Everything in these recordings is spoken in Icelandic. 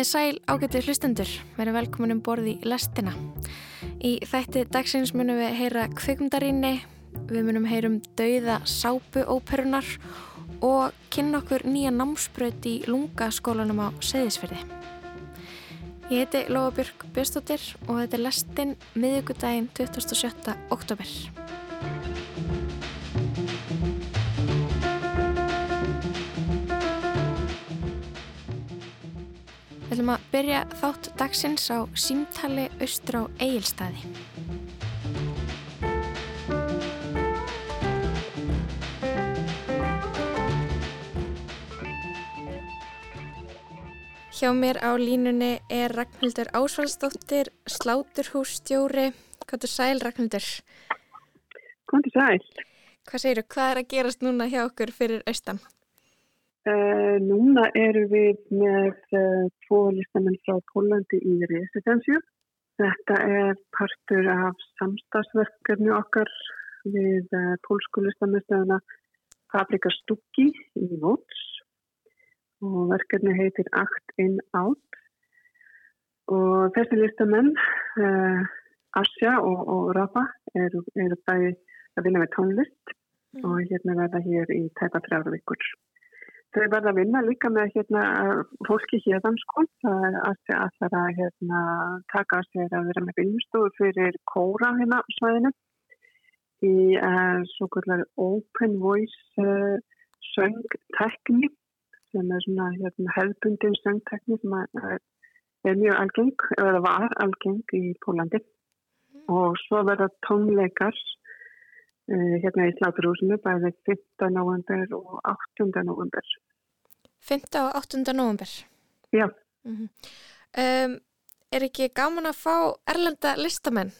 Komið sæl ágættu hlustendur, verið velkomin um borði í lestina. Í þætti dagsins munum við heyra kvikmdarinni, við munum heyrum dauða sápuóperunar og kynna okkur nýja námsbröð í lungaskólanum á Seðisferði. Ég heiti Lóabjörg Björnstóttir og þetta er lestin miðugudaginn 27. oktober. Ætlum að byrja þátt dagsins á símtali austur á Egilstaði. Hjá mér á línunni er Ragnhildur Ásvaldsdóttir, sláturhússtjóri. Hvað er sæl Ragnhildur? Hvað er sæl? Hvað segir þú? Hvað er að gerast núna hjá okkur fyrir austan? Uh, núna eru við með uh, tvo listamenn frá Pólandi í residensju. Þetta er partur af samstagsverkefni okkar við uh, pólsku listamennstöðuna Fabrika Stukki í Vóts og verkefni heitir Act in Out og þessi listamenn Asja og, og Rafa eru, eru bæði að vinna með tónlist mm. og hérna verða hér í tæpa þrjára vikur. Þau verða að vinna líka með hérna, fólki hérðan sko, að það er að hérna, taka sér að vera með vinnustofu fyrir kóra hérna svæðinu. Í uh, svo kallar open voice uh, söngtekni sem er svona hérna, hefðbundin söngtekni sem er, er mjög algeng, eða var algeng í Pólandi mm. og svo verða tónleikars Eh, hérna í Sláturhúsinu bæði 5. november og 8. november. 5. og 8. november? Já. Mm -hmm. um, er ekki gaman að fá erlenda listamenn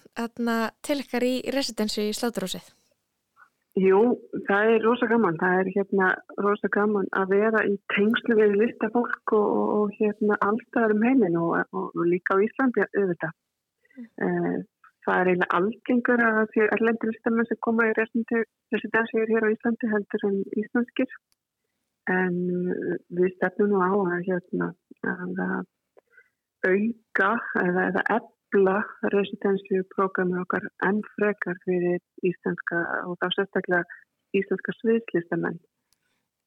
til ykkar í residensi í Sláturhúsið? Jú, það er rosa gaman. Það er hérna rosa gaman að vera í tengslu við listafólk og, og hérna alltaf um heiminn og, og, og líka á Íslandi auðvitað. Mm. Uh, það er eiginlega algengur að því erlendur listamenn sem koma í residensiður hér á Íslandi heldur en íslenskir. En við stefnum nú á að, hérna, að auka eða, eða ebla residensíu prógrami okkar enn frekar fyrir íslenska og þá sérstaklega íslenska sviðslistamenn.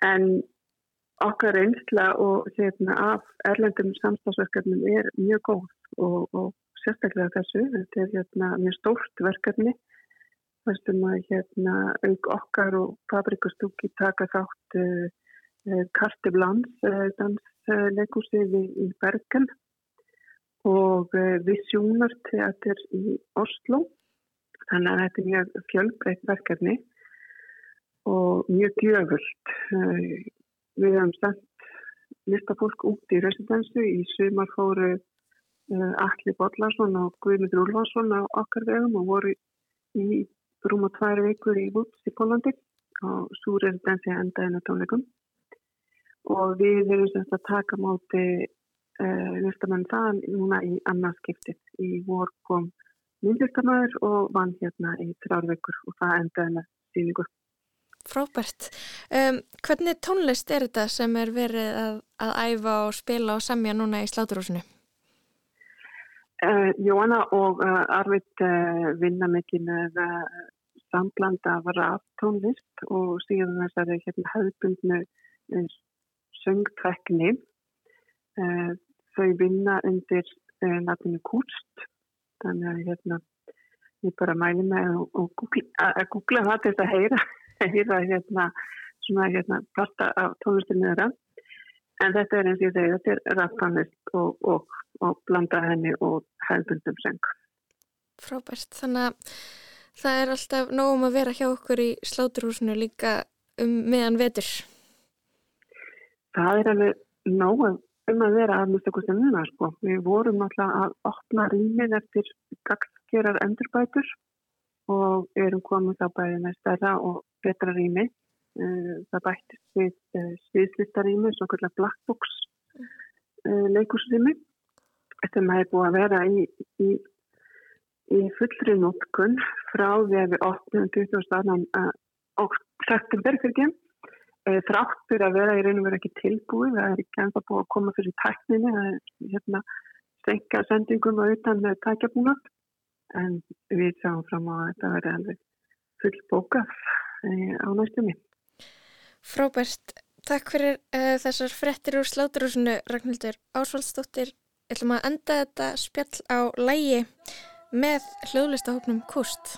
En okkar einsla og hérna, af erlendum samstagsverkefnum er mjög góð og, og sérstaklega þessu. Þetta er hérna mjög stórt verkefni. Þessum að hérna auk okkar og fabrikastúki taka þátt uh, eh, Karteblans uh, eh, dansleikúsið í, í Bergen og uh, Visjónarteater í Oslo. Þannig að þetta er mjög fjölbreytt verkefni og mjög gjöfult. Við hefum sendt listafólk út í residensu í sumarfóru Eh, Alli Bodlarsson og Guðmund Rúlvarsson á okkar vegum og voru í rúma tvær vikur í Vúts í Pólandi og svo residensi endaðinu tónleikum og við erum semst að taka máti uh, nýstamenn það núna í annarskiptið í vor kom myndlistamæður og vann hérna í þrjár vikur og það endaði með síningur. Frábært. Um, hvernig tónlist er þetta sem er verið að, að æfa og spila og semja núna í sláturúsinu? Uh, Jóana og Arvid uh, vinna mikið með samblanda af raftónlist og síðan þessari hérna, höfbundnu söngtrekni. Þau vinna undir natinu kúrst, þannig að hérna, ég bara mæli mig að googla það til að heyra, heyra hérna, svona hérna parta af tónlistinu þeirra. En þetta er eins og ég segi, þetta er raftónlist og, og og blanda henni og hefðbundum seng. Frábært, þannig að það er alltaf nógum að vera hjá okkur í sláturhúsinu líka um meðan vetur. Það er alveg nógum um að vera að mista okkur núna sko. Við vorum alltaf að opna rýmið eftir gagskerar endurbætur og erum komið þá bæðið með stærra og betra rými. Eh, það bættist við eh, sviðslistarími, svo kallar blackbox eh, leikursrými sem hefur búið að vera í, í, í fullri nótkun frá því að við 8. 20. september fyrir e, þráttur að vera í raun og vera ekki tilbúið, það er ekki ennþá búið að koma fyrir tækninni, það er hérna stenka sendingum og utan tækjabúna en við sáum fram á að þetta verði alveg full bókað e, á næstumni. Frábært, takk fyrir uh, þessar frettir úr sláturúsinu Ragnhildur Ásvaldsdóttir. Ætlum að enda þetta spjall á lægi með hljóðlistahóknum Kust.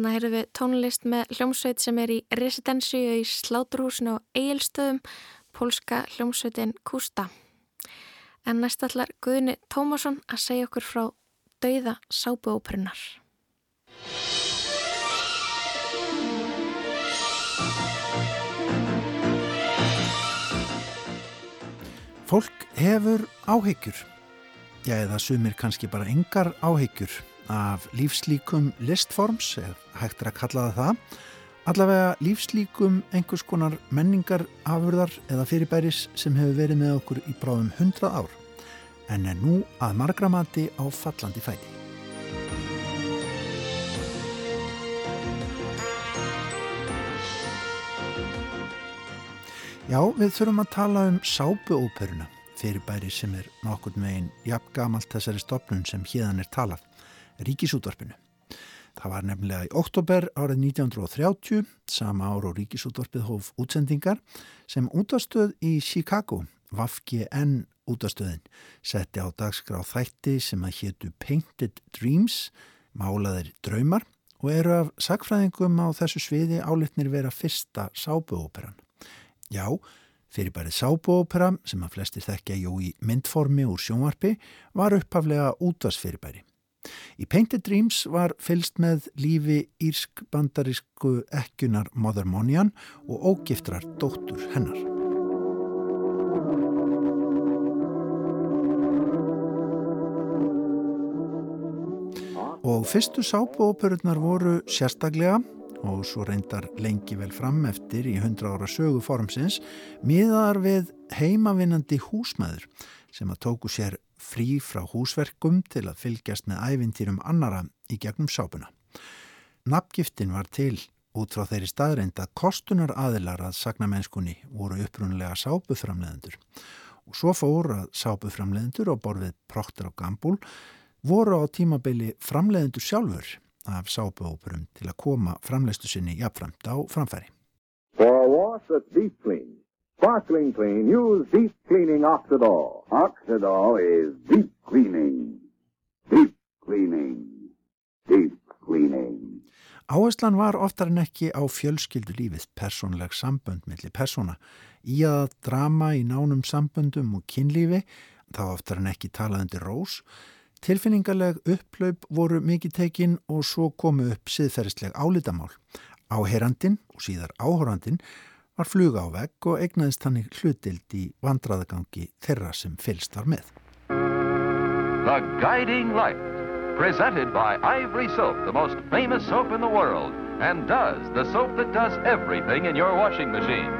Þannig heyrðum við tónlist með hljómsveit sem er í residensíu í Sláturhúsinu og Egilstöðum, pólska hljómsveitin Kústa. En næst allar Guðni Tómasson að segja okkur frá dauða sábuóperinnar. Fólk hefur áhyggjur. Já, eða sumir kannski bara engar áhyggjur af lífslíkum listforms, ef hægt er að kalla það það, allavega lífslíkum einhvers konar menningar afurðar eða fyrirbæris sem hefur verið með okkur í bráðum 100 ár, en er nú að margramati á fallandi fæti. Já, við þurfum að tala um sápuóperuna, fyrirbæri sem er nokkur megin jafn gamalt þessari stopnum sem híðan er talað ríkisútvarpinu. Það var nefnilega í oktober árið 1930, sama ár og ríkisútvarpið hóf útsendingar, sem útastöð í Chicago, VFGN útastöðin, setti á dagskrá þætti sem að héttu Painted Dreams, málaðir draumar og eru af sagfræðingum á þessu sviði álitnir vera fyrsta sábuóperan. Já, fyrir bærið sábuópera, sem að flestir þekkja jú í myndformi úr sjónvarpi, var upphaflega útvarsfyrirbæri. Í Painted Dreams var fylst með lífi írsk-bandarísku ekkunar Mother Monian og ógiftrar dóttur hennar. Og fyrstu sápuóperurnar voru sérstaklega og svo reyndar lengi vel fram eftir í 100 ára sögu formsins miðar við heimavinnandi húsmaður sem að tóku sér frí frá húsverkum til að fylgjast með ævintýrum annara í gegnum sápuna. Nafngiftin var til út frá þeirri staðreind að kostunar aðilar að sagna mennskunni voru upprunlega sápuframleðendur og svo fór að sápuframleðendur og borfið Procter og Gamble voru á tímabili framleðendur sjálfur af sápuóperum til að koma framleistu sinni jafnframt á framfæri. For wash that's deep clean Sparkling clean. Use deep cleaning Oxidol. Oxidol is deep cleaning. Deep cleaning. Deep cleaning. Áherslan var oftar en ekki á fjölskyldu lífið, personleg sambönd millir persóna, í að drama í nánum samböndum og kynlífi, þá oftar en ekki talaðandi rós, tilfinningarleg upplaup voru mikið tekinn og svo komu upp siðferðisleg álítamál. Áherandin og síðar áhorandin var fluga á vegg og egnaðist hann í hlutild í vandraðagangi þeirra sem fylst var með. The Guiding Light, presented by Ivory Soap, the most famous soap in the world, and does, the soap that does everything in your washing machine.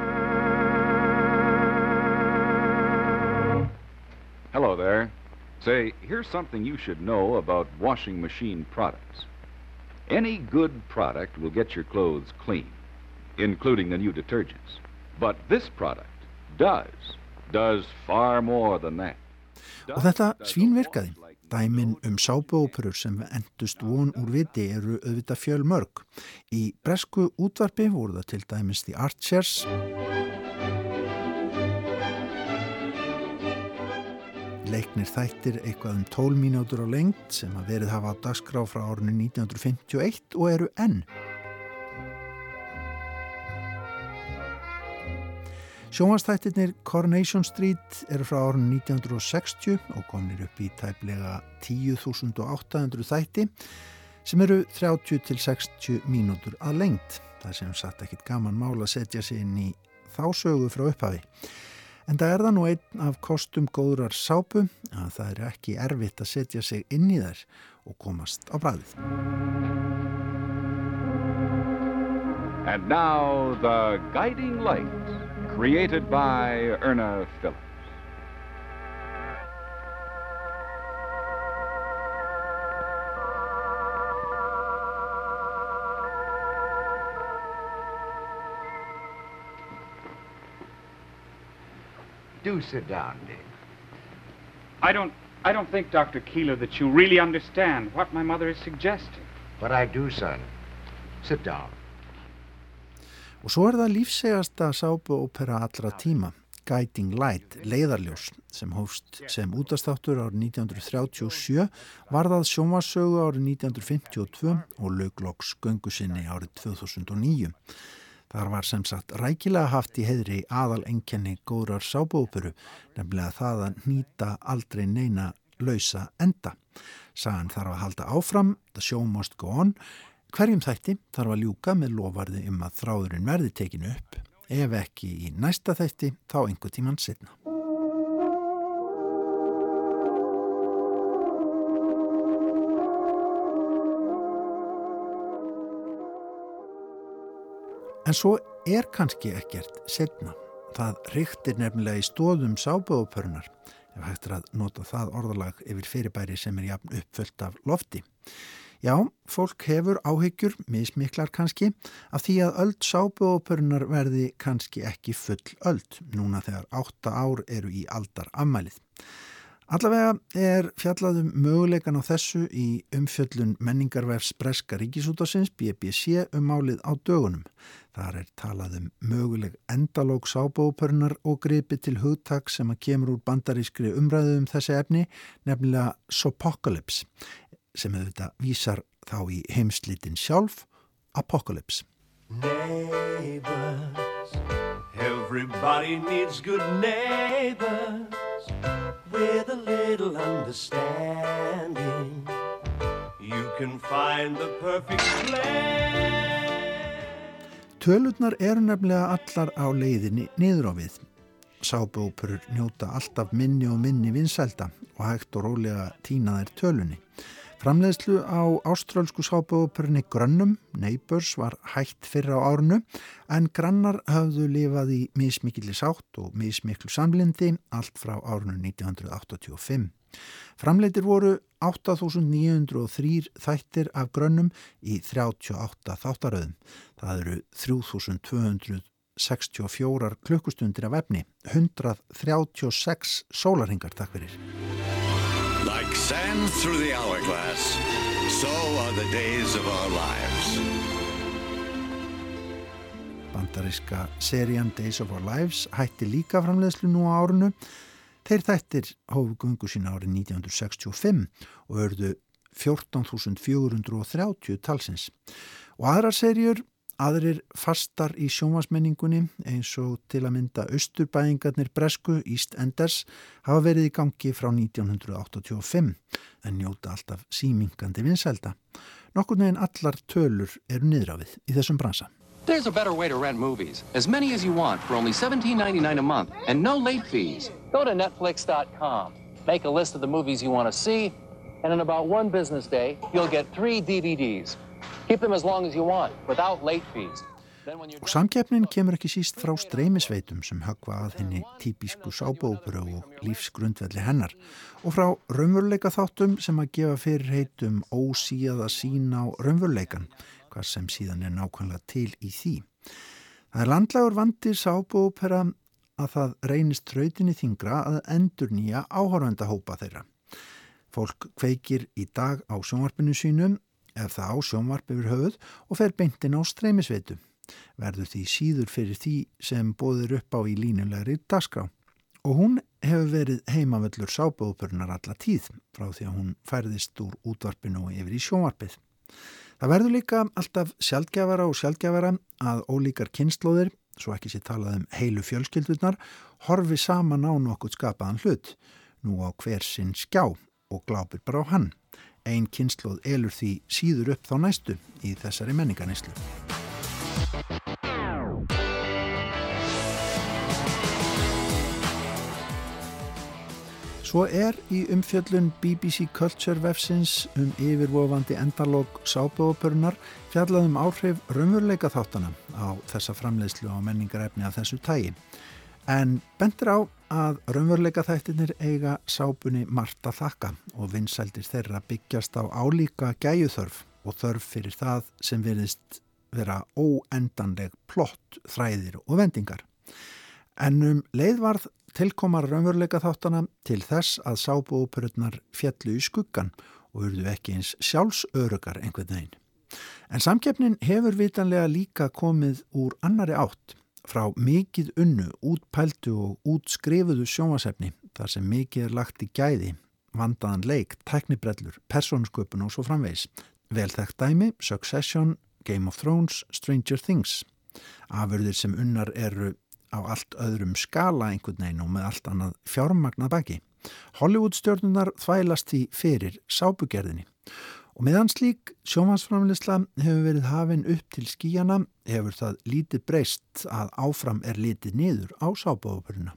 Hello there. Say, here's something you should know about washing machine products. Any good product will get your clothes clean, including the new detergents. But this product does, does far more than that. Og þetta svínvirkaði. Dæmin um sábuóperur sem endust von úr viti eru auðvitað fjöl mörg. Í bresku útvarpi voru það til dæmis The Archers, leiknir þættir eitthvað um 12 mínútur á lengt sem að verið hafa á dagskrá frá árunni 1951 og eru enn. Sjónvastættirnir Coronation Street eru frá árunni 1960 og komnir upp í tæplega 10.800 þætti sem eru 30 til 60 mínútur að lengt. Það sem satt ekkit gaman mál að setja sig inn í þá sögu frá upphafi. En það er það nú einn af kostum góðrar sápu að það er ekki erfitt að setja sig inn í þær og komast á bræðið. And now, The Guiding Light, created by Erna Phillips. Do sit down, Dick. I don't I don't think, Dr. Keeler, that you really understand what my mother is suggesting. But I do, son. Sit down. Og svo er það lífsegasta sápuópera allra tíma, Guiding Light, leiðarljós, sem hófst sem útastáttur árið 1937, varðað sjónvarsögu árið 1952 og lögloks göngu sinni árið 2009. Þar var sem sagt rækilega haft í heðri aðal enkenni góðrar sábúoperu, nefnilega það að nýta aldrei neina lausa enda. Sagan þarf að halda áfram, the show must go on. Hverjum þætti þarf að ljúka með lofarði um að þráðurinn verði tekinu upp. Ef ekki í næsta þætti, þá einhver tíman setna. En svo er kannski ekkert setna. Það ryktir nefnilega í stóðum sábúðupörnar, ef hægt er að nota það orðalag yfir fyrirbæri sem er jafn uppföllt af lofti. Já, fólk hefur áhyggjur, mismiklar kannski, af því að öll sábúðupörnar verði kannski ekki full öll, núna þegar átta ár eru í aldar ammælið. Allavega er fjallaðum möguleikan á þessu í umfjöllun menningarvefs Breska Ríkisútasins BBC um málið á dögunum. Þar er talað um möguleg endalók sábópörnar og gripi til hugtak sem að kemur úr bandarískri umræðu um þessi efni, nefnilega Sopocalypse, sem auðvitað vísar þá í heimslitin sjálf, Apocalypse. Neighbors, everybody needs good neighbors with a little understanding. You can find the perfect place. Tölurnar eru nefnilega allar á leiðinni niður á við. Sábópurur njóta alltaf minni og minni vinsælda og hægt og rólega týna þær tölunni. Framleiðslu á ástrálsku sábópurni Grönnum, Neighbors, var hægt fyrra á árnu en grannar hafðu lifað í mismikilli sátt og mismiklu samlindi allt frá árnu 1985. Framleitir voru 8.903 þættir af grönnum í 38 þáttaröðum. Það eru 3.264 klukkustundir af efni, 136 sólarhingar takk fyrir. Like sand through the hourglass, so are the days of our lives. Bandaríska serían Days of Our Lives hætti líka framleiðslu nú á árunu. Þeir þættir hófu gungu sína árið 1965 og örðu 14.430 talsins. Og aðrar serjur, aðrir fastar í sjómasmenningunni eins og til að mynda Östurbæingarnir Bresku, East Enders, hafa verið í gangi frá 1985 en njóta alltaf símingandi vinsælda. Nokkur neginn allar tölur eru niðrafið í þessum bransa. There's a better way to rent movies. As many as you want for only $17.99 a month and no late fees. Go to Netflix.com. Make a list of the movies you want to see, and in about one business day, you'll get three DVDs. Keep them as long as you want, without late fees. Og samkeppnin kemur ekki síst frá streymisveitum sem högva að henni típisku sábópuru og lífsgrundvelli hennar og frá raunveruleika þáttum sem að gefa fyrir heitum ósíða sín á raunveruleikan hvað sem síðan er nákvæmlega til í því. Það er landlagur vandir sábópera að það reynist trautinni þingra að endur nýja áhörvendahópa þeirra. Fólk kveikir í dag á sjónvarpinu sínum, ef það á sjónvarp yfir höfuð og fer beintin á streymisveitu. Verður því síður fyrir því sem bóðir upp á í línulegri dagskrá. Og hún hefur verið heimavöllur sábóðupurinnar alla tíð frá því að hún færðist úr útvarpinu og yfir í sjónvarpið. Það verður líka alltaf sjálfgjafara og sjálfgjafara að ólíkar kynnslóðir, svo ekki sé talað um heilu fjölskyldurnar, horfi saman á nokkuð skapaðan hlut, nú á hver sinn skjá og glápir bara á hann. Einn kynnslóð elur því síður upp þá næstu í þessari menninganæslu. Svo er í umfjöllun BBC Culture vefsins um yfirvofandi endalóg sábúopörunar fjallaðum áhrif raunveruleika þáttana á þessa framleiðslu á menningarefni af þessu tægi. En bendur á að raunveruleika þættinir eiga sábunni margt að þakka og vinsældir þeirra byggjast á álíka gæjuþörf og þörf fyrir það sem verðist vera óendanleg plott, þræðir og vendingar. En um leiðvarð tilkomar raunveruleika þáttana til þess að sábúopururnar fjallu í skuggan og urðu ekki eins sjálfsörugar einhvern veginn. En samkeppnin hefur vitanlega líka komið úr annari átt frá mikið unnu, útpældu og útskrifuðu sjómasefni þar sem mikið er lagt í gæði, vandaðan leik, tæknibrellur, persónsköpun og svo framvegs. Velþægt dæmi, Succession, Game of Thrones, Stranger Things. Afurðir sem unnar eru á allt öðrum skala einhvern veginn og með allt annað fjármagnað baki. Hollywood-stjórnunar þvælast í fyrir sábugerðinni og meðan slík sjómansframlisla hefur verið hafinn upp til skíjana hefur það lítið breyst að áfram er lítið niður á sábúopurina.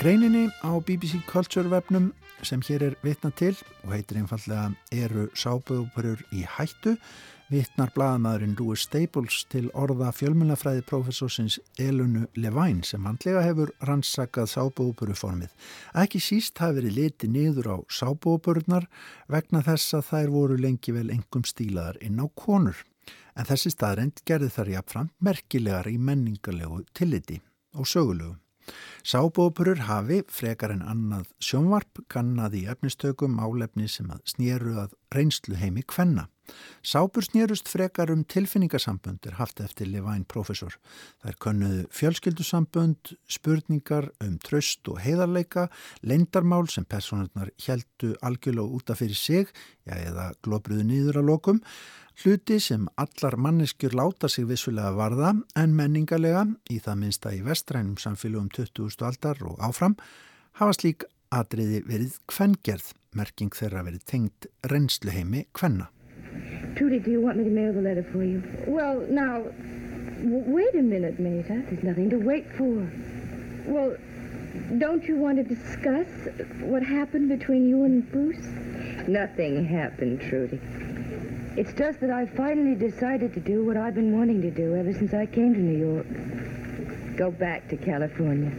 Greininni á BBC Culture webnum sem hér er vitna til og heitir einfallega eru sábúðupurur í hættu vitnar blaðamæðurinn Louis Staples til orða fjölmjölafræði profesorsins Elunu Levine sem handlega hefur rannsakað sábúðupuruformið. Ekki síst hafi verið liti niður á sábúðupururnar vegna þess að þær voru lengi vel engum stílaðar inn á konur. En þessi staðrend gerði þar jafnfram merkilegar í menningarlegu tilliti og sögulegu. Sábópurur hafi, frekar en annað sjónvarp, kannadi efnistökum álefni sem að snýru að reynslu heimi kvenna. Sábur snýrust frekar um tilfinningasambönd er haft eftir Levæn profesor. Er könnuðu fjölskyldusambönd, spurningar um tröst og heiðarleika, leindarmál sem personarnar heldu algjörlega útaf fyrir sig, já eða globruðu nýður að lokum, Hluti sem allar manneskjur láta sig vissulega varða en menningarlega í það minnsta í vestrænum samfélagum 20. aldar og áfram hafa slík atriði verið kvengerð, merking þeirra verið tengt reynsluheimi kvenna. Trudy, do you want me to mail the letter for you? Well, now, wait a minute, Meta. There's nothing to wait for. Well, don't you want to discuss what happened between you and Bruce? Nothing happened, Trudy. It's just that I finally decided to do what I've been wanting to do ever since I came to New York. Go back to California.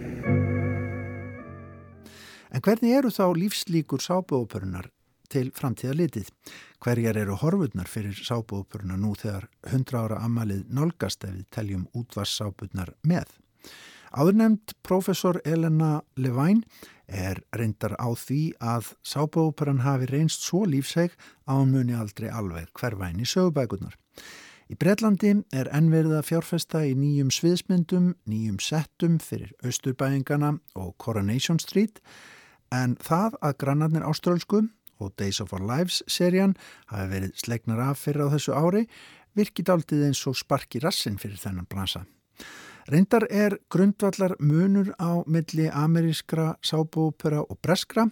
En hvernig eru þá lífslíkur sábúoperunar til framtíða litið? Hverjar eru horfurnar fyrir sábúoperunar nú þegar 100 ára amalið nálgast ef við teljum útvarssábúrnar með? Áðurnemd profesor Elena Levine er reyndar á því að sábúoperan hafi reynst svo lífseg á muni aldrei alveg hvervæn í sögubækunar. Í Breitlandi er ennverða fjárfesta í nýjum sviðsmyndum, nýjum settum fyrir Östurbæingana og Coronation Street en það að grannarnir áströlsku og Days of Our Lives serían hafi verið slegnar af fyrir á þessu ári virkið aldrei eins og sparki rassin fyrir þennan bransa. Reyndar er grundvallar munur á milli amerískra sábúpera og breskra.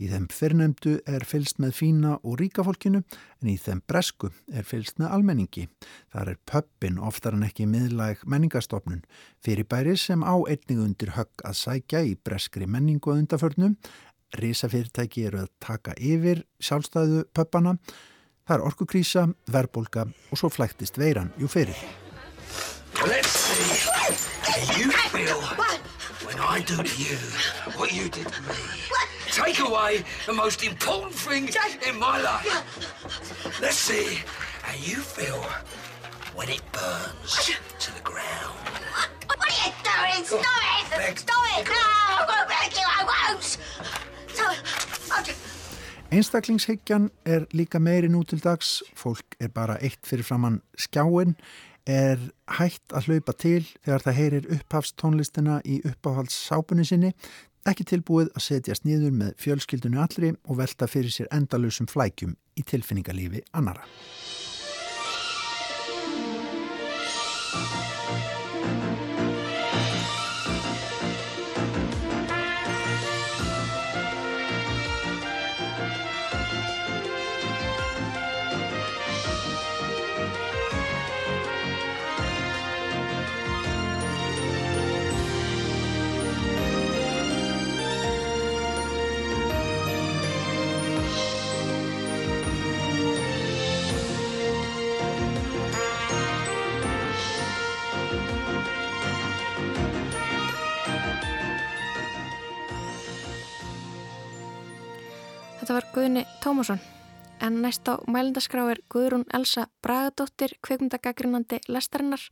Í þeim fyrrnemdu er fylst með fína og ríka fólkinu en í þeim bresku er fylst með almenningi. Þar er pöppin oftar en ekki miðlæg menningastofnun fyrir bæri sem á einning undir högg að sækja í breskri menningu og undaförnum. Rísafyrirtæki eru að taka yfir sjálfstæðu pöppana. Það er orkukrísa, verbolga og svo flæktist veiran jú fyrir. Let's see how you feel when I do to you what you did to me. Take away the most important thing in my life. Let's see how you feel when it burns to the ground. What are you doing? Stop it! Stop it! No! I'm gonna break you! I won't! I'll just... Einstaklingshyggjan er líka meiri nú til dags, fólk er bara eitt fyrir framann skjáin, er hægt að hlaupa til þegar það heyrir upphafstónlistina í uppáhaldssápunni sinni, ekki tilbúið að setjast nýður með fjölskyldunni allri og velta fyrir sér endalusum flækjum í tilfinningalífi annara. Þetta var Guðni Tómasson en næst á mælindaskrá er Guðrún Elsa Bragadóttir kveikmyndagagrínandi lestarinnar.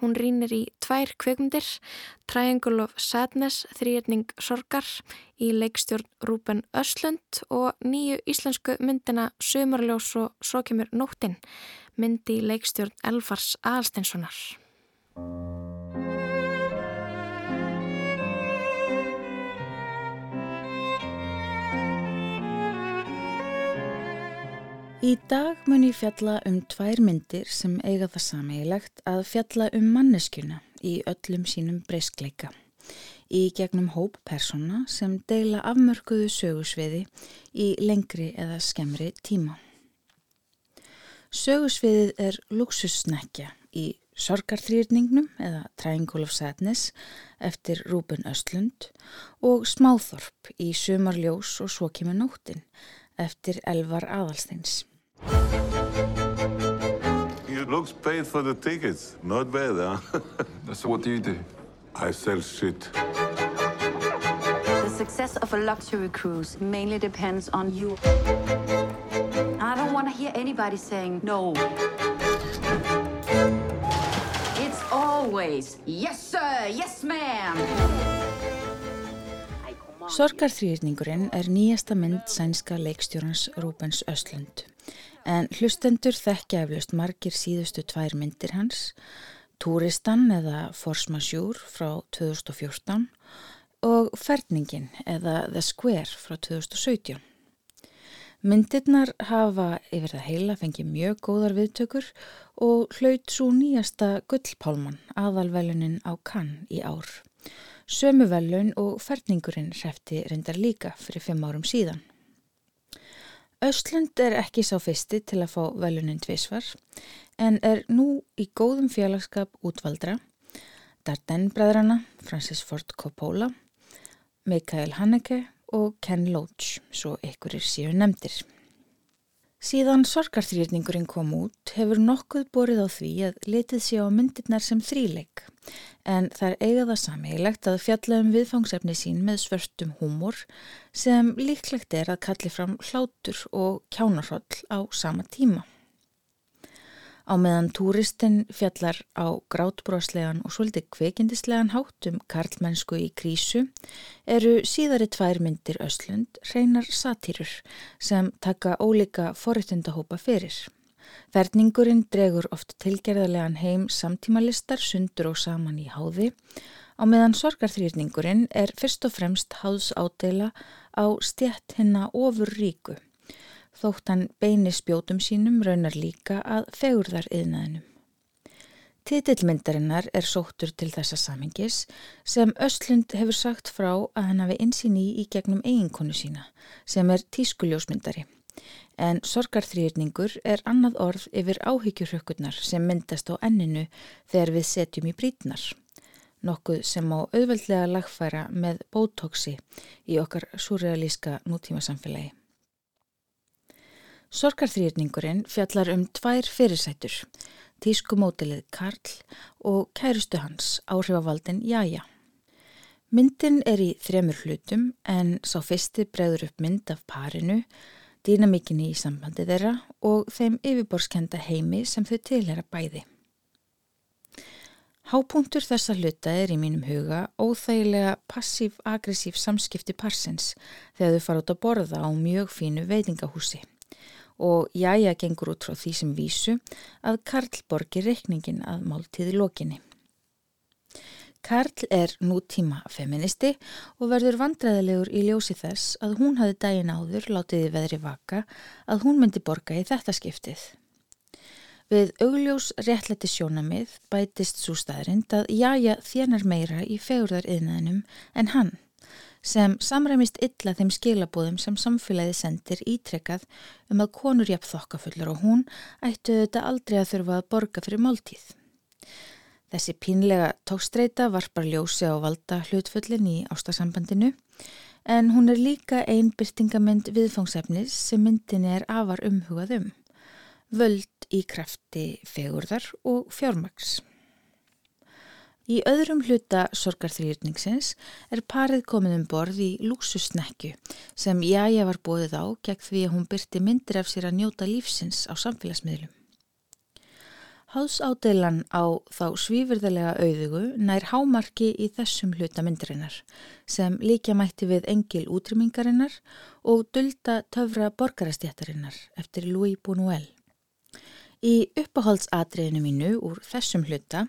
Hún rínir í tvær kveikmyndir, Triangle of Sadness, þrýjetning Sorgar í leikstjórn Rúben Öslund og nýju íslensku myndina Sumarljós og Svo kemur nóttin, myndi í leikstjórn Elfars Aðalsteinssonar. Í dag mun ég fjalla um tvær myndir sem eiga það sameigilegt að fjalla um manneskjuna í öllum sínum breyskleika. Í gegnum hóp persóna sem deila afmörkuðu sögusviði í lengri eða skemmri tíma. Sögusviðið er luxussnekja í Sorgarþrýrningnum eða Triangle of Sadness eftir Rúben Östlund og Smáþorp í Sumarljós og Svo kemur nóttin eftir Elvar Aðalsteins. You looks paid for the tickets. Not bad, huh? so what do you do? I sell shit. The success of a luxury cruise mainly depends on you. I don't want to hear anybody saying no. It's always, yes sir, yes ma'am. Sorgarþrýrningurinn er nýjasta mynd sænska leikstjórans Rúbens Östlund. En hlustendur þekkja eflaust margir síðustu tvær myndir hans, Túristan eða Force Majeure frá 2014 og Ferningin eða The Square frá 2017. Myndirnar hafa yfir það heila fengið mjög góðar viðtökur og hlaut svo nýjasta gullpálman aðalvelunin á Cannes í ár. Sömu velun og ferningurinn hrefti reyndar líka fyrir fimm árum síðan. Östlund er ekki sá fyrsti til að fá velunin tvísvar en er nú í góðum félagskap útvaldra, Darden-bræðrana, Francis Ford Coppola, Mikael Haneke og Ken Loach, svo ykkurir síu nefndir. Síðan sorgarþrýrningurinn kom út hefur nokkuð borið á því að letið sé á myndirnar sem þríleik en það er eiga það samheilegt að fjalla um viðfangsefni sín með svörstum húmor sem líklegt er að kalli fram hlátur og kjánarhóll á sama tíma. Á meðan túristinn fjallar á grátbróslegan og svolítið kveikindislegan hátum karlmennsku í krísu eru síðari tvær myndir Öslund reynar satýrur sem taka ólika forréttundahópa fyrir. Verningurinn dregur oft tilgerðarlegan heim samtímalistar sundur og saman í háði á meðan sorgarþrýrningurinn er fyrst og fremst háðs ádela á stjætt hinna ofur ríku. Þótt hann beini spjótum sínum raunar líka að fegurðar yðnaðinum. Titillmyndarinnar er sóttur til þessa samingis sem Östlund hefur sagt frá að hann hafi einsinn í í gegnum eiginkonu sína sem er tískuljósmyndari en sorgarþrýrningur er annað orð yfir áhyggjurhökkurnar sem myndast á enninu þegar við setjum í brítnar. Nokkuð sem á auðveldlega lagfæra með bótóksi í okkar surrealíska nútímasamfélagi. Sorgarþrýrningurinn fjallar um tvær fyrirsætur, tískumótilið Karl og kærustu hans, áhrifavaldin Jaja. Myndin er í þremur hlutum en sá fyrsti bregður upp mynd af parinu dýnamíkinni í sambandi þeirra og þeim yfirborskenda heimi sem þau tilhera bæði. Hápunktur þessa hluta er í mínum huga óþægilega passív-agressív samskipti parsins þegar þau fara út að borða á mjög fínu veitingahúsi og jája gengur út frá því sem vísu að Karl borgir reikningin að máltíði lokinni. Karl er nútíma feministi og verður vandræðilegur í ljósi þess að hún hafi dægin áður látiði veðri vaka að hún myndi borga í þetta skiptið. Við augljós réttlætti sjónamið bætist svo staðrind að jája þjernar meira í fegurðar yðnaðinum en hann sem samræmist illa þeim skilabóðum sem samfélagið sendir ítrekkað um að konur jafn þokkafullur og hún ættu þetta aldrei að þurfa að borga fyrir máltíð. Þessi pínlega tókstreita varpar ljósi á valda hlutföllin í ástasambandinu en hún er líka ein byrtingament viðfangsefnis sem myndin er afar umhugað um. Völd í krafti fegurðar og fjármaks. Í öðrum hluta sorgarþrýrningsins er parið komið um borð í lúsusnekju sem Jæja var bóðið á gegn því að hún byrti myndir af sér að njóta lífsins á samfélagsmiðlum. Háðsádeilan á þá svífyrðilega auðugu nær hámarki í þessum hluta myndirinnar sem líka mætti við engil útrymmingarinnar og dulda töfra borgarastjættarinnar eftir Louis Buñuel. Í uppáhaldsadriðinu mínu úr þessum hluta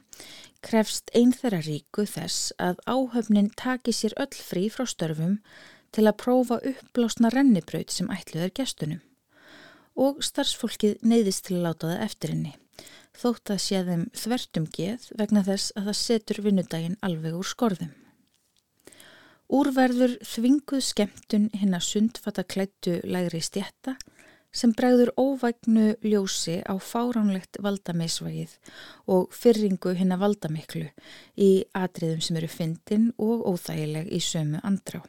krefst einn þeirra ríku þess að áhöfnin taki sér öll frí frá störfum til að prófa uppblásna rennibraut sem ætluður gestunum og starfsfólkið neyðist til að láta það eftir henni þótt að sé þeim þvertum geð vegna þess að það setur vinnudaginn alveg úr skorðum. Úrverður þvinguð skemmtun hinn að sundfata klættu lægri stjætta sem bregður óvægnu ljósi á fáránlegt valdamisvægið og fyrringu hinn að valdamiklu í atriðum sem eru fyndin og óþægileg í sömu andrá.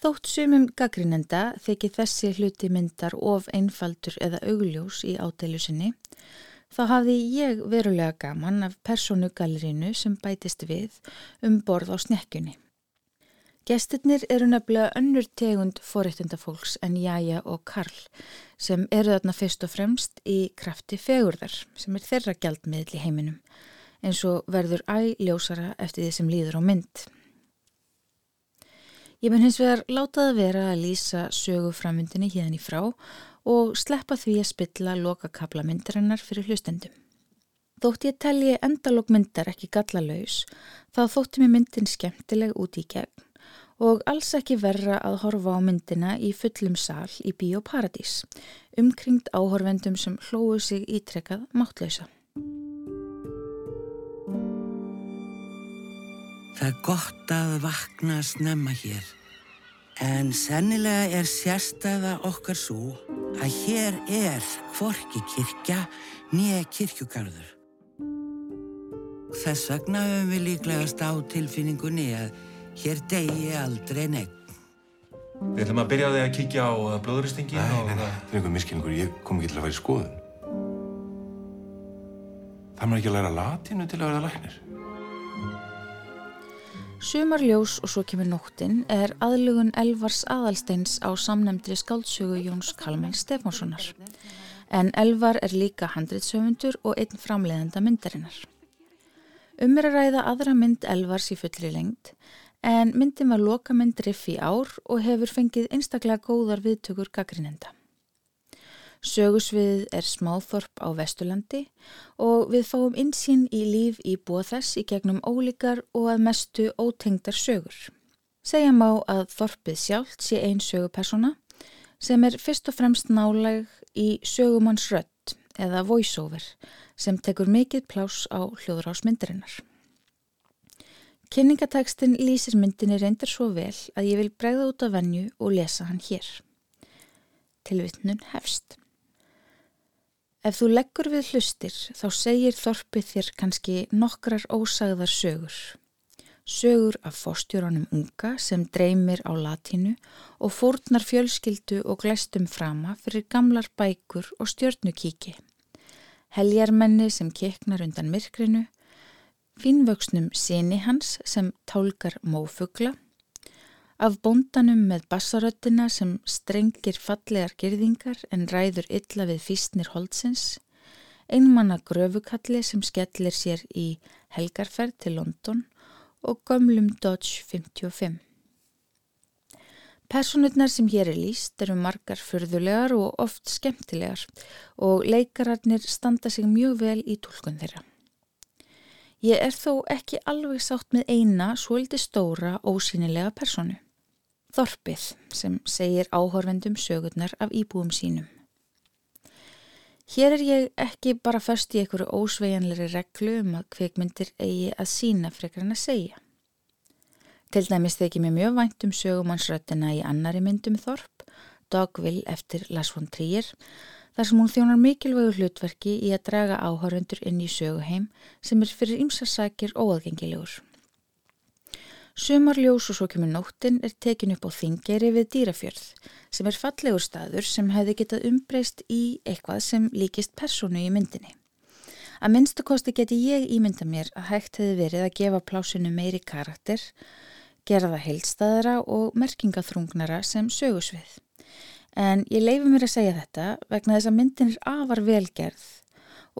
Þótt sumum gaggrinenda þykir þessi hluti myndar of einfaldur eða augljós í ádeilusinni þá hafði ég verulega gaman af persónugallerinu sem bætist við um borð á snekkjunni. Gestinnir eru nefnilega önnur tegund forrættundafólks en Jæja og Karl sem eru þarna fyrst og fremst í krafti fegurðar sem er þeirra gjaldmiðl í heiminum eins og verður æljósara eftir því sem líður á mynd. Ég mun hins vegar látaði vera að lýsa söguframvindinni híðan í frá og sleppa því að spilla lokakabla myndarinnar fyrir hlustendum. Þótt ég telji endalók myndar ekki gallalaus, þá þótti mér myndin skemmtileg út í gegn og alls ekki verra að horfa á myndina í fullum sal í Bíóparadís, umkringt áhorfendum sem hlóðu sig ítrekkað máttlausa. Það er gott að vakna snemma hér. En sennilega er sérstæða okkar svo að hér er hvorki kirkja nýja kirkjugarður. Þess vegna höfum við líklegast á tilfinningunni að hér degi aldrei neitt. Við ætlum að byrja á því að kíkja á blóðuristingin og... Nei, nei, nei, það er einhver miskilningur. Ég kom ekki til að vera í skoðun. Það maður ekki að læra latínu til að verða læknir. Sumarljós og svo kemur nóttin er aðlugun Elvars Aðalsteins á samnemndri skáldsögu Jóns Kalmæn Stefánssonar. en Elvar er líka handritsöfundur og einn framleiðenda myndarinnar. Um er að ræða aðra mynd Elvars í fullri lengt en myndin var lokamynd riff í ár og hefur fengið einstaklega góðar viðtökur gaggrinenda. Sögusviðið er smáþorp á Vesturlandi og við fáum insýn í líf í búa þess í gegnum ólíkar og að mestu ótengdar sögur. Segja má að þorpið sjálft sé einn sögupersona sem er fyrst og fremst náleg í sögumanns rött eða voiceover sem tekur mikill plás á hljóðrásmyndirinnar. Kynningatekstin lýsir myndinni reyndir svo vel að ég vil bregða út af venju og lesa hann hér. Tilvittnun hefst. Ef þú leggur við hlustir þá segir þorpið þér kannski nokkrar ósagðar sögur. Sögur af fórstjóranum unga sem dreymir á latínu og fórnar fjölskyldu og glæstum frama fyrir gamlar bækur og stjörnukíki. Heljarmenni sem keknar undan myrkrinu, fínvöksnum síni hans sem tálkar mófugla, af bóndanum með bassaröttina sem strengir fallegar girðingar en ræður illa við fýstnir holdsins, einmanna gröfukalli sem skellir sér í helgarferð til London og gömlum Dodge 55. Personurnar sem hér er líst eru margar förðulegar og oft skemmtilegar og leikararnir standa sig mjög vel í tólkun þeirra. Ég er þó ekki alveg sátt með eina svolítið stóra ósýnilega personu. Þorpið sem segir áhorfendum sögurnar af íbúum sínum. Hér er ég ekki bara först í einhverju ósvejanleiri reglu um að kveikmyndir eigi að sína frekar en að segja. Til dæmis þykir mér mjög vænt um sögumannsröttina í annari myndum Þorp, Dogville eftir Lars von Trier, þar sem hún þjónar mikilvægu hlutverki í að draga áhörundur inn í söguheim sem er fyrir ymsarsakir óaðgengilegur. Sumarljós og svo kemur nóttin er tekin upp á þingeri við dýrafjörð sem er fallegur staður sem hefði getað umbreyst í eitthvað sem líkist personu í myndinni. Að minnstu kosti geti ég ímynda mér að hægt hefði verið að gefa plásinu meiri karakter, gera það heilstaðara og merkingaþrungnara sem sögusvið. En ég leifi mér að segja þetta vegna þess að myndin er afar velgerð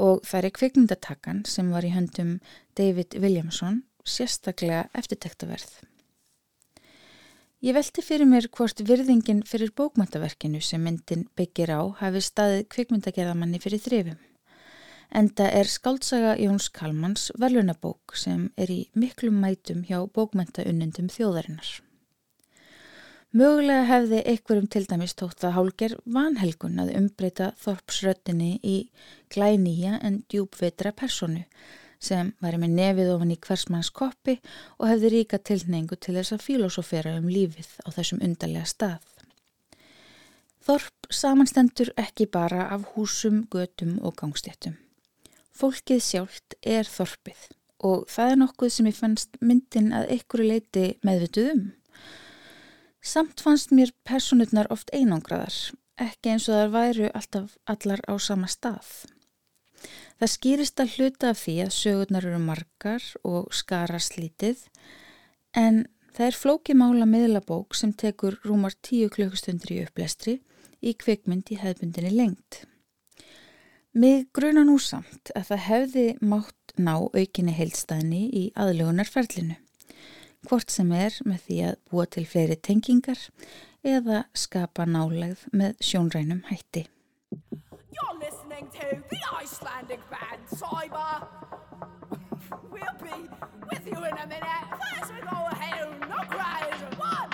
og það er kvikmyndatakkan sem var í höndum David Williamson sérstaklega eftirtektaverð. Ég velti fyrir mér hvort virðingin fyrir bókmæntaverkinu sem myndin byggir á hafi staðið kvikmyndagerðamanni fyrir þrifum. Enda er skáltsaga Jóns Kalmans velunabók sem er í miklum mætum hjá bókmæntaunnendum þjóðarinnar. Mögulega hefði einhverjum til dæmis tótt að hálger vanhelgun að umbreyta þorpsröttinni í glænýja en djúbveitra personu sem væri með nefið ofan í hversmanns koppi og hefði ríka tilneingu til þess að filosofera um lífið á þessum undarlega stað. Þorp samanstendur ekki bara af húsum, götum og gangstéttum. Fólkið sjálft er þorpið og það er nokkuð sem ég fannst myndin að ykkur leiti meðvituð um. Samt fannst mér personurnar oft einangraðar, ekki eins og þar væru alltaf allar á sama stað. Það skýrist að hluta af því að sögurnar eru margar og skarast lítið en það er flókimála miðlabók sem tekur rúmar tíu klukkustundir í upplestri í kvikmynd í hefðbundinni lengt. Mig gruna nú samt að það hefði mátt ná aukinni heilstæðni í aðlugunarferlinu, hvort sem er með því að búa til fleiri tengingar eða skapa nálegð með sjónrænum hætti. You're listening to the Icelandic band Cyber. we'll be with you in a minute. First we go ahead and knock right. One,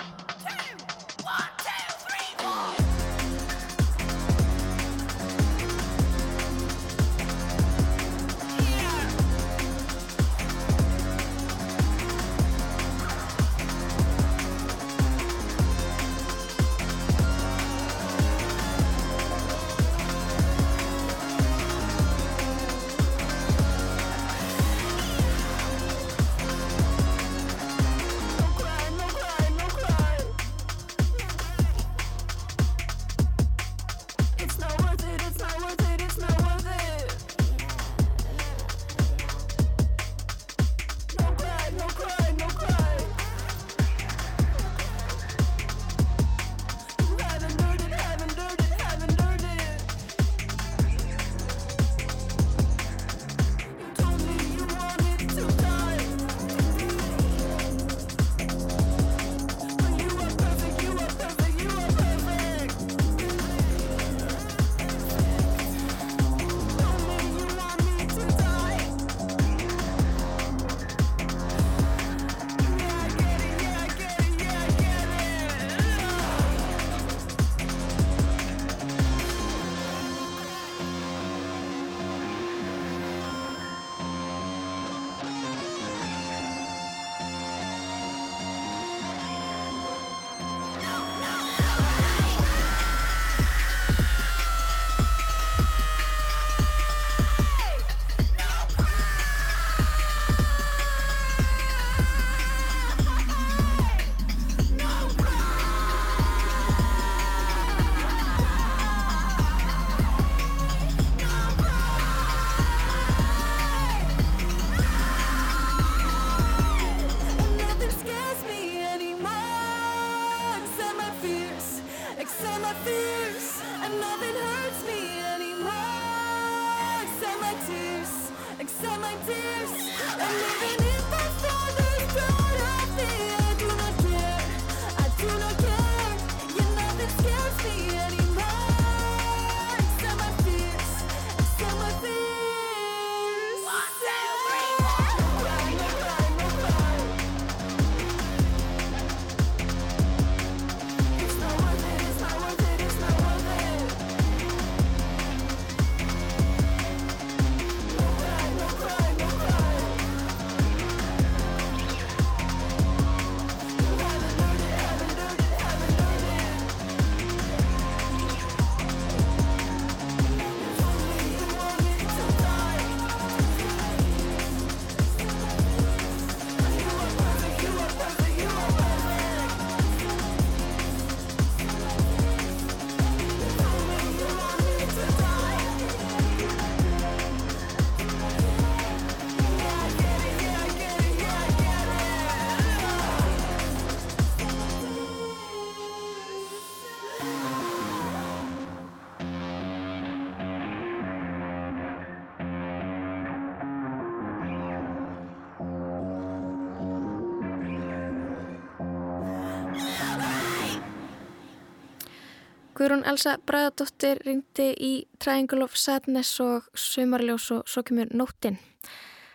Guðrún Elsa Bræðadóttir ringdi í Triangle of Sadness og Sumarljós og svo kemur nóttin.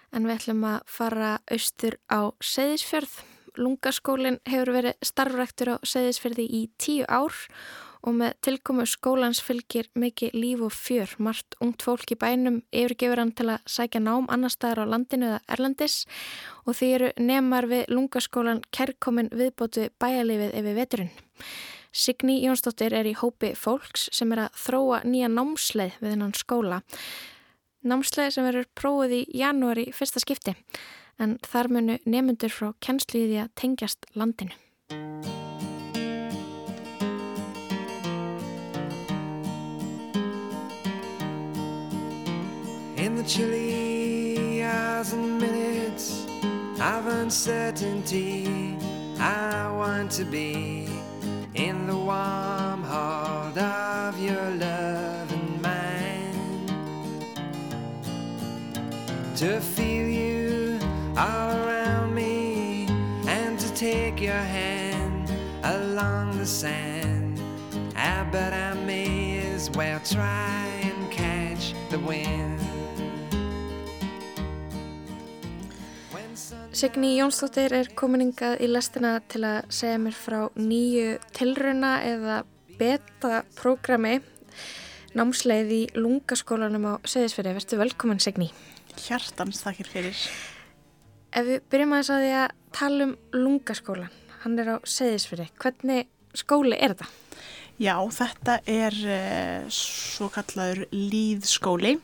En við ætlum að fara austur á Seyðisfjörð. Lungaskólinn hefur verið starfræktur á Seyðisfjörði í tíu ár og með tilkomu skólans fylgir mikið líf og fjör. Mart ungt fólk í bænum yfirgefur hann til að sækja nám annar staðar á landinu eða Erlandis og því eru nemar við lungaskólan kærkomin viðbótu bæjalifið yfir veturinn. Signý Jónsdóttir er í hópi fólks sem er að þróa nýja námsleið við hennan skóla. Námsleið sem verður prófið í janúari fyrsta skipti en þar munu nemyndur frá því að tengjast landinu. In the chilly hours and minutes of uncertainty, I want to be in the warm heart of your loving mind. To feel you all around me and to take your hand along the sand. Ah, I bet I may as well try and catch the wind. Signý Jónsdóttir er kominingað í lestina til að segja mér frá nýju tilrauna eða beta-programmi námsleið í lungaskólanum á Seðisfjörði. Vertu velkomin Signý. Hjartans þakkir fyrir. Ef við byrjum að þess að því að tala um lungaskólan, hann er á Seðisfjörði. Hvernig skóli er þetta? Já, þetta er uh, svo kallaður líðskóli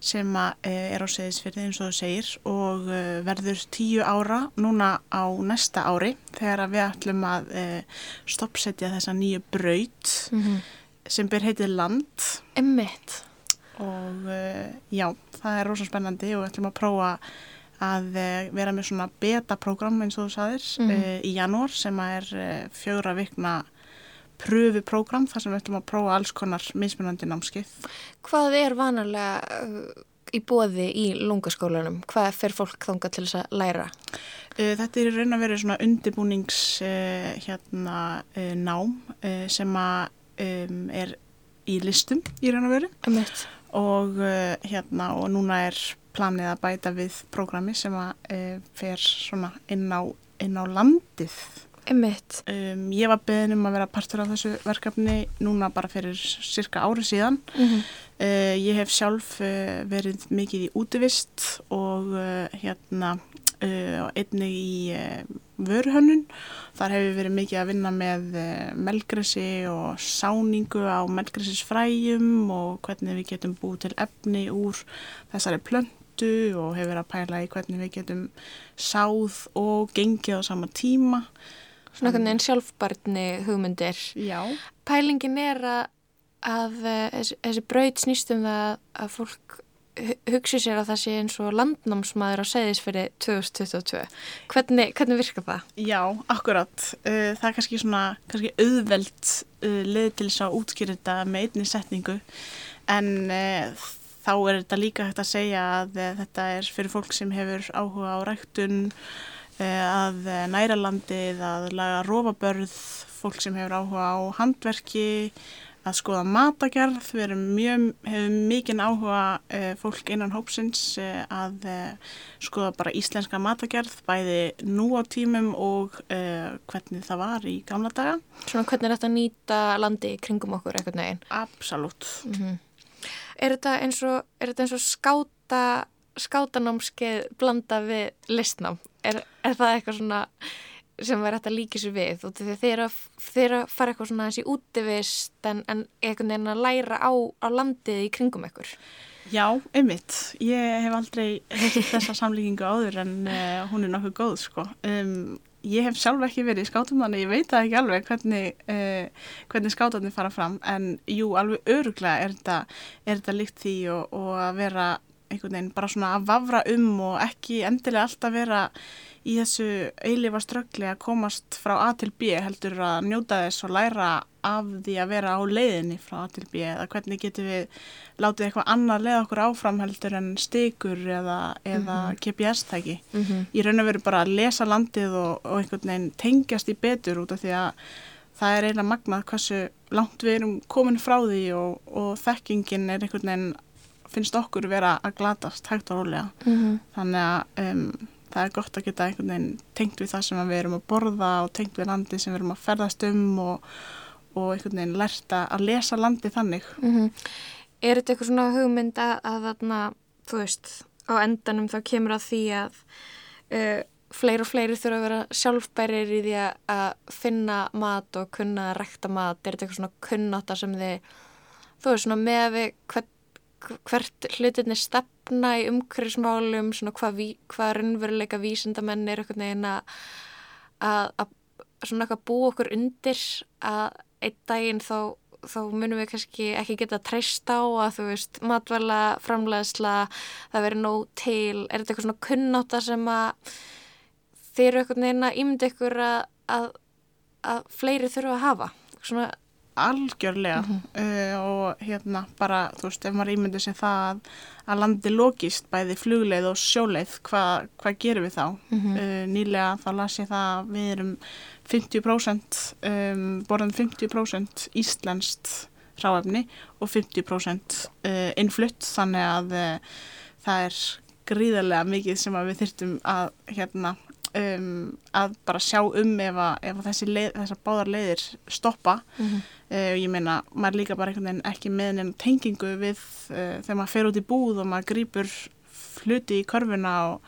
sem uh, er á Seðisfjörði eins og þú segir og uh, verður tíu ára núna á næsta ári þegar við ætlum að uh, stoppsetja þessa nýju braut Mhm. sem ber heitið land. Emmitt. Og já, það er rosa spennandi og við ætlum að prófa að vera með svona beta-program eins og þú sagðir Mhm. uh, í janúar sem er fjögra vikna pröfuprógram þar sem við ætlum að prófa alls konar mismunandi námskið. Hvað er vanalega uh, í bóði í lungaskólanum? Hvað fer fólk þangað til þess að læra? Uh, Þetta er raun að vera svona undirbúnings uh, hérna, uh, nám uh, sem um, er í listum í raun að veru Emmett. og, uh, hérna, og núna er planið að bæta við prógrami sem að uh, fer svona inn á, inn á landið. Emmett. Um, ég var beðin um að vera partur af þessu verkefni núna bara fyrir cirka ári síðan. Mhm. Uh, ég hef sjálf uh, verið mikið í útivist og uh, hérna uh, einnig í uh, vöruhönnun. Þar hefur verið mikið að vinna með uh, melgresi og sáningu á melgresisfræjum og hvernig við getum búið til efni úr þessari plöntu og hefur verið að pæla í hvernig við getum sáð og gengið á sama tíma. Svona einhvern veginn sjálfbarni hugmyndir. Já. Pælingin er að, að eh, þessi, þessi braut snýst um það að fólk hu- hugsi sér að það sé eins og landnámsmaður á segðisfyrir 2022. Hvernig, hvernig virkar það? Já, akkurat. Uh, það er kannski svona, kannski auðveld uh, leið til þess að útskýra þetta með einni setningu en uh, þá er þetta líka hægt að segja að þetta er fyrir fólk sem hefur áhuga á ræktun, að uh, næra landið, að laga rófabörð, fólk sem hefur áhuga á handverki, að skoða matagerð, við erum mjög, hefum mikinn áhuga uh, fólk innan hópsins uh, að uh, skoða bara íslenska matagerð, bæði nú á tímum og uh, hvernig það var í gamla daga. Svona hvernig er þetta að nýta landi kringum okkur eitthvað neginn? Absolutt. Mm Er þetta eins og, er þetta eins og skáta, skátanámskeið blanda við listnám? Er, er það eitthvað svona sem væri hægt að líka sér við? Veist, þeir þeir að fara eitthvað svona þessi útivist en, en einhvern veginn að læra á, á landið í kringum ykkur? Já, einmitt. Ég hef aldrei heilt þessa samlíkingu áður en uh, hún er nokkuð góð, sko. Um, ég hef sjálf ekki verið í skátum þannig ég veit ekki alveg hvernig, uh, hvernig skátarnir fara fram en jú, alveg öruglega er þetta, er þetta líkt því og, og að vera einhvern veginn bara svona að vafra um og ekki endilega alltaf vera í þessu eilifa ströggli að komast frá A til B heldur að njóta þess og læra af því að vera á leiðinni frá A til B eða hvernig getum við látið eitthvað annað leið okkur áfram heldur en stikur eða, eða Mhm. GPS-tæki. Mhm. Í raun og veru bara að lesa landið og, og einhvern veginn tengjast í betur út af því að það er eiginlega magnað hversu langt við erum komin frá því og, og þekkingin er einhvern veginn finnst okkur vera að glatast hægt og rólega. Mhm. Þannig að um, það er gott að geta einhvern veginn tengt við það sem við erum að borða og tengt við landið sem við erum að ferðast um og, og einhvern veginn lerta að lesa landið þannig. Mm Er þetta eitthvað svona hugmynd að, að þarna, þú veist, á endanum þá kemur að því að uh, fleiri og fleiri þurfa að vera sjálfbærir í því að, finna mat og kunna að rekta mat. Er þetta eitthvað svona kunnáta sem þið, þú veist, svona með að við hvert, hvert hlutinni stefna í umhverfismálum, svona hvað, hvað raunveruleika vísindamenn er eitthvað neginn að, að, svona eitthvað búa okkur undir að einn daginn þá þá munum við kannski ekki geta treyst á að þú veist, matvæla, framleiðsla, það verið nóg til, er þetta eitthvað svona kunnáta sem að þeir eru eitthvað neina ímyndi ykkur að, að, að fleiri þurfa að hafa? Svona, Algjörlega uh, og hérna bara, þú veist, ef maður ímyndir sér það að, að landi logist bæði flugleið og sjóleið, hvað hva gerum við þá? Mhm. uh, nýlega þá las ég það að við erum 50% um, borðan 50% íslenskt ráefni og 50% uh, innflutt þannig að það er gríðarlega mikið sem við þyrtum að hérna um, að bara sjá um ef, að, ef að þessi leið, þessar báðar leiðir stoppa Mhm. uh, ég meina, maður líka bara einhvern veginn ekki með neina tengingu við uh, þegar maður fer út í búð og maður grýpur hluti í körfuna og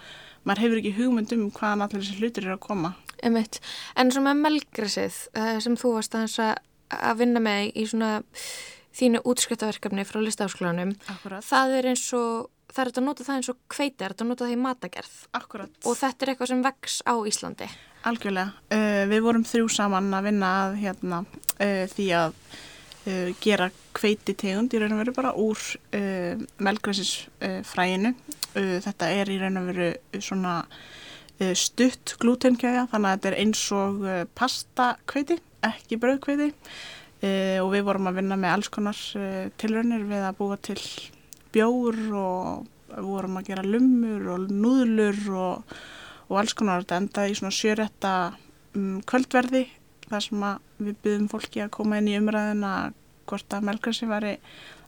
maður hefur ekki hugmynd um hvaðan allir þessi hlutir eru að koma Einmitt. En svo með melgrisið uh, sem þú varst að, að vinna með í svona þínu útskrittaverkefni frá listaháskólanum, Akkurat. það er eins og, það er þetta að nota það eins og kveiti, það er þetta að nota það í matagerð. Akkurat. Og þetta er eitthvað sem vex á Íslandi. Algjörlega. Uh, við vorum þrjú saman að vinna að hérna, uh, því að uh, gera kveiti tegund í raun og veru bara úr melgræsisfræinu. Uh, þetta er í raun og veru svona stutt glútenkæja þannig að þetta er eins og uh, pasta kveiti, ekki brauðkveiti uh, og við vorum að vinna með alls konar tilraunir við að búa til bjór og vorum að gera lummur og núðlur og, og alls konar þetta endaði í svona sjörætta um, kvöldverði þar sem við byggðum fólki að koma inn í umræðina hvort að melgrasi væri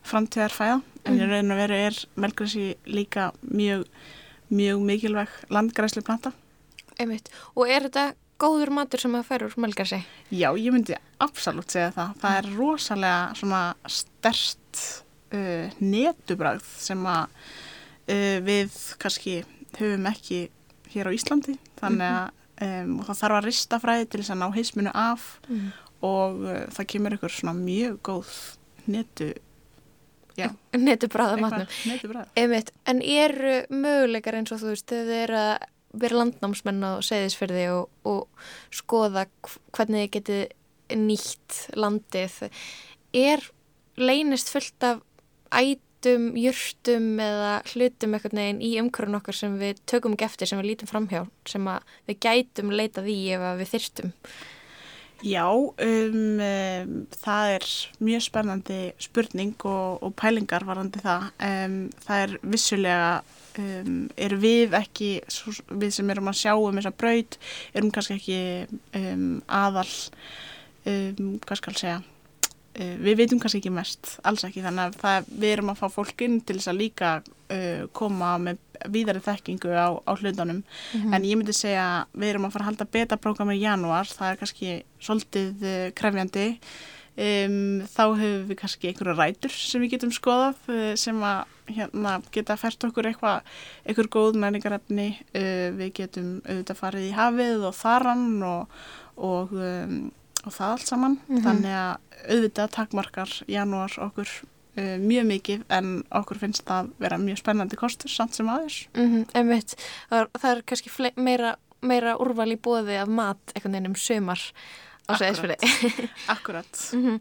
framtíðar fæða en í Mhm. raun og veru er melgrasi líka mjög, mjög mikilvæg landgræsli planta. Einmitt. Og er þetta góður matur sem að færa úr melgarsi? Já, ég myndi absolutt segja það. Það er rosalega svona stert uh, netubræð sem að uh, við kannski höfum ekki hér á Íslandi. Þannig að um, það þarf að rista fræði til þess að ná heisminu af Mhm. og uh, það kemur ykkur svona mjög góð netu Netubræða matnum. Einmitt. En eru möguleikar eins og þú veist, þegar þið eru að vera landnámsmenn á segðisferði og, og skoða hv- hvernig þið getið nýtt landið. Er leynist fullt af þekktum jurtum eða hlutum eitthvað neginn í umhverjum okkar sem við tökum ekki eftir, sem við lítum framhjá, sem við gætum leitað í ef við þyrstum? Já, um, um, það er mjög spennandi spurning og, og pælingar varandi það. Um, það er vissulega, um, er við ekki, við sem erum að sjá um þessa braut, erum kannski ekki um, aðal, um, hvað skal segja, við veitum kannski ekki mest, alls ekki, þannig að það, við erum að fá fólk inn til þess að líka uh, koma með víðari þekkingu á, á hlutunum. Mhm. en ég myndi segja að við erum að fara að halda beta-prógram í janúar, það er kannski svolítið uh, krefjandi. Um, þá hefur við kannski einhverja rætur sem við getum skoðað uh, sem að hérna, geta fært okkur eitthvað, einhver góð menningarefni. Við getum auðvitað farið í hafið og þarann og, og, um, og það allt saman Mhm. þannig að auðvitað takmarkar janúar okkur uh, mjög mikið en okkur finnst það vera mjög spennandi kostur samt sem aðeins Mm einmitt, það er, það er kannski meira, meira úrval í bóði af mat einhvern veginn um sömar á segðisfili. Akkurat.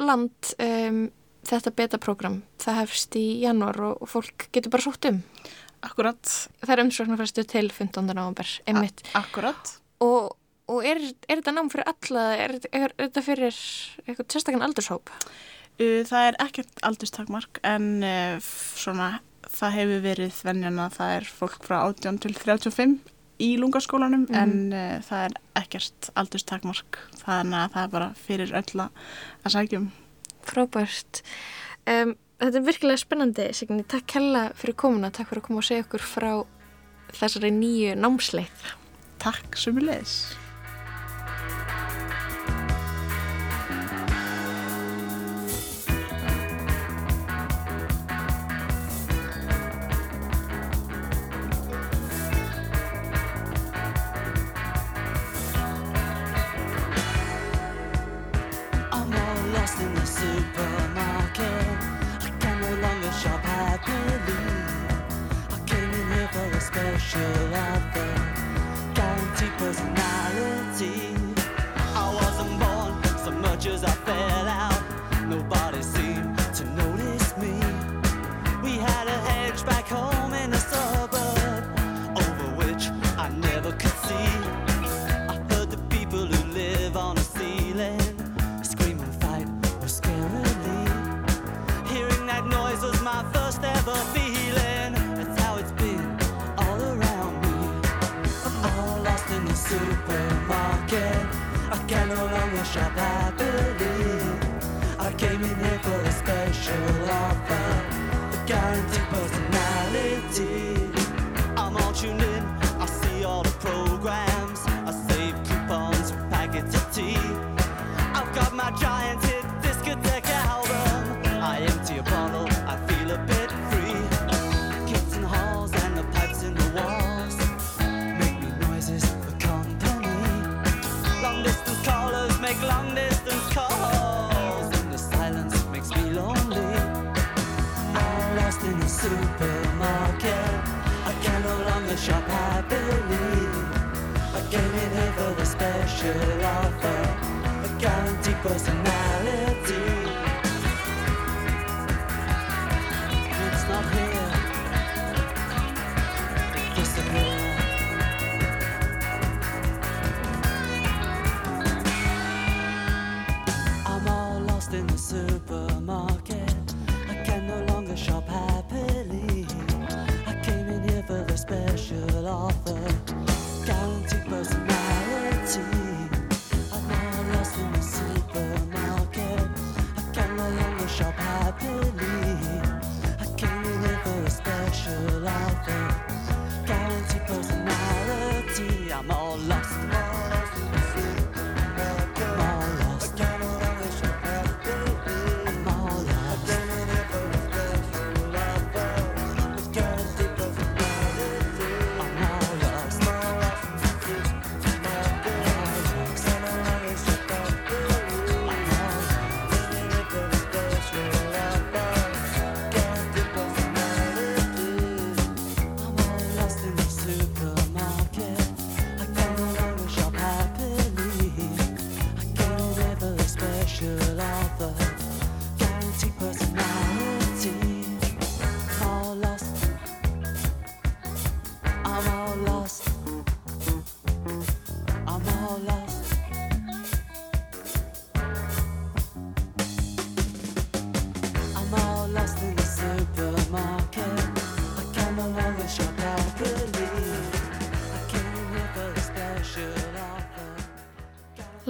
Land, um, þetta beta-program, það hefst í janúar og, fólk getur bara sótt um. Akkurat. Það er umsóknarfæstu til 15. november, einmitt. Akkurat. Og, og er, er þetta nám fyrir alla, er, er, er þetta fyrir eitthvað sérstakann aldurshóp? Það er ekkert aldurstakmark en svona það hefur verið venjan að það er fólk frá 18 til 35 í lungaskólanum Mhm. en uh, það er ekkert aldurstakmark þannig að það er bara fyrir öll að sækjum. Frábært. Um, þetta er virkilega spennandi, Signi. Takk hella fyrir komuna, takk fyrir að koma og segja okkur frá þessari nýju námsleið. Takk sumulegis. I'm special offer, a guaranteed personality.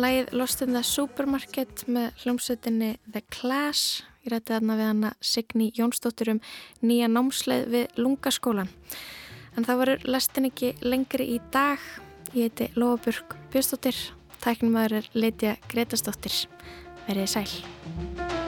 Lægið Lost in the Supermarket með hljómsveitinni The Clash. Ég rætti þarna við hana Signi Jónsdóttir um nýja námsleið við lungaskólan. En það voru lestin ekki lengri í dag. Ég heiti Lóaburg Björnsdóttir. Tæknum maður er Leitja Gretastóttir. Verið sæl.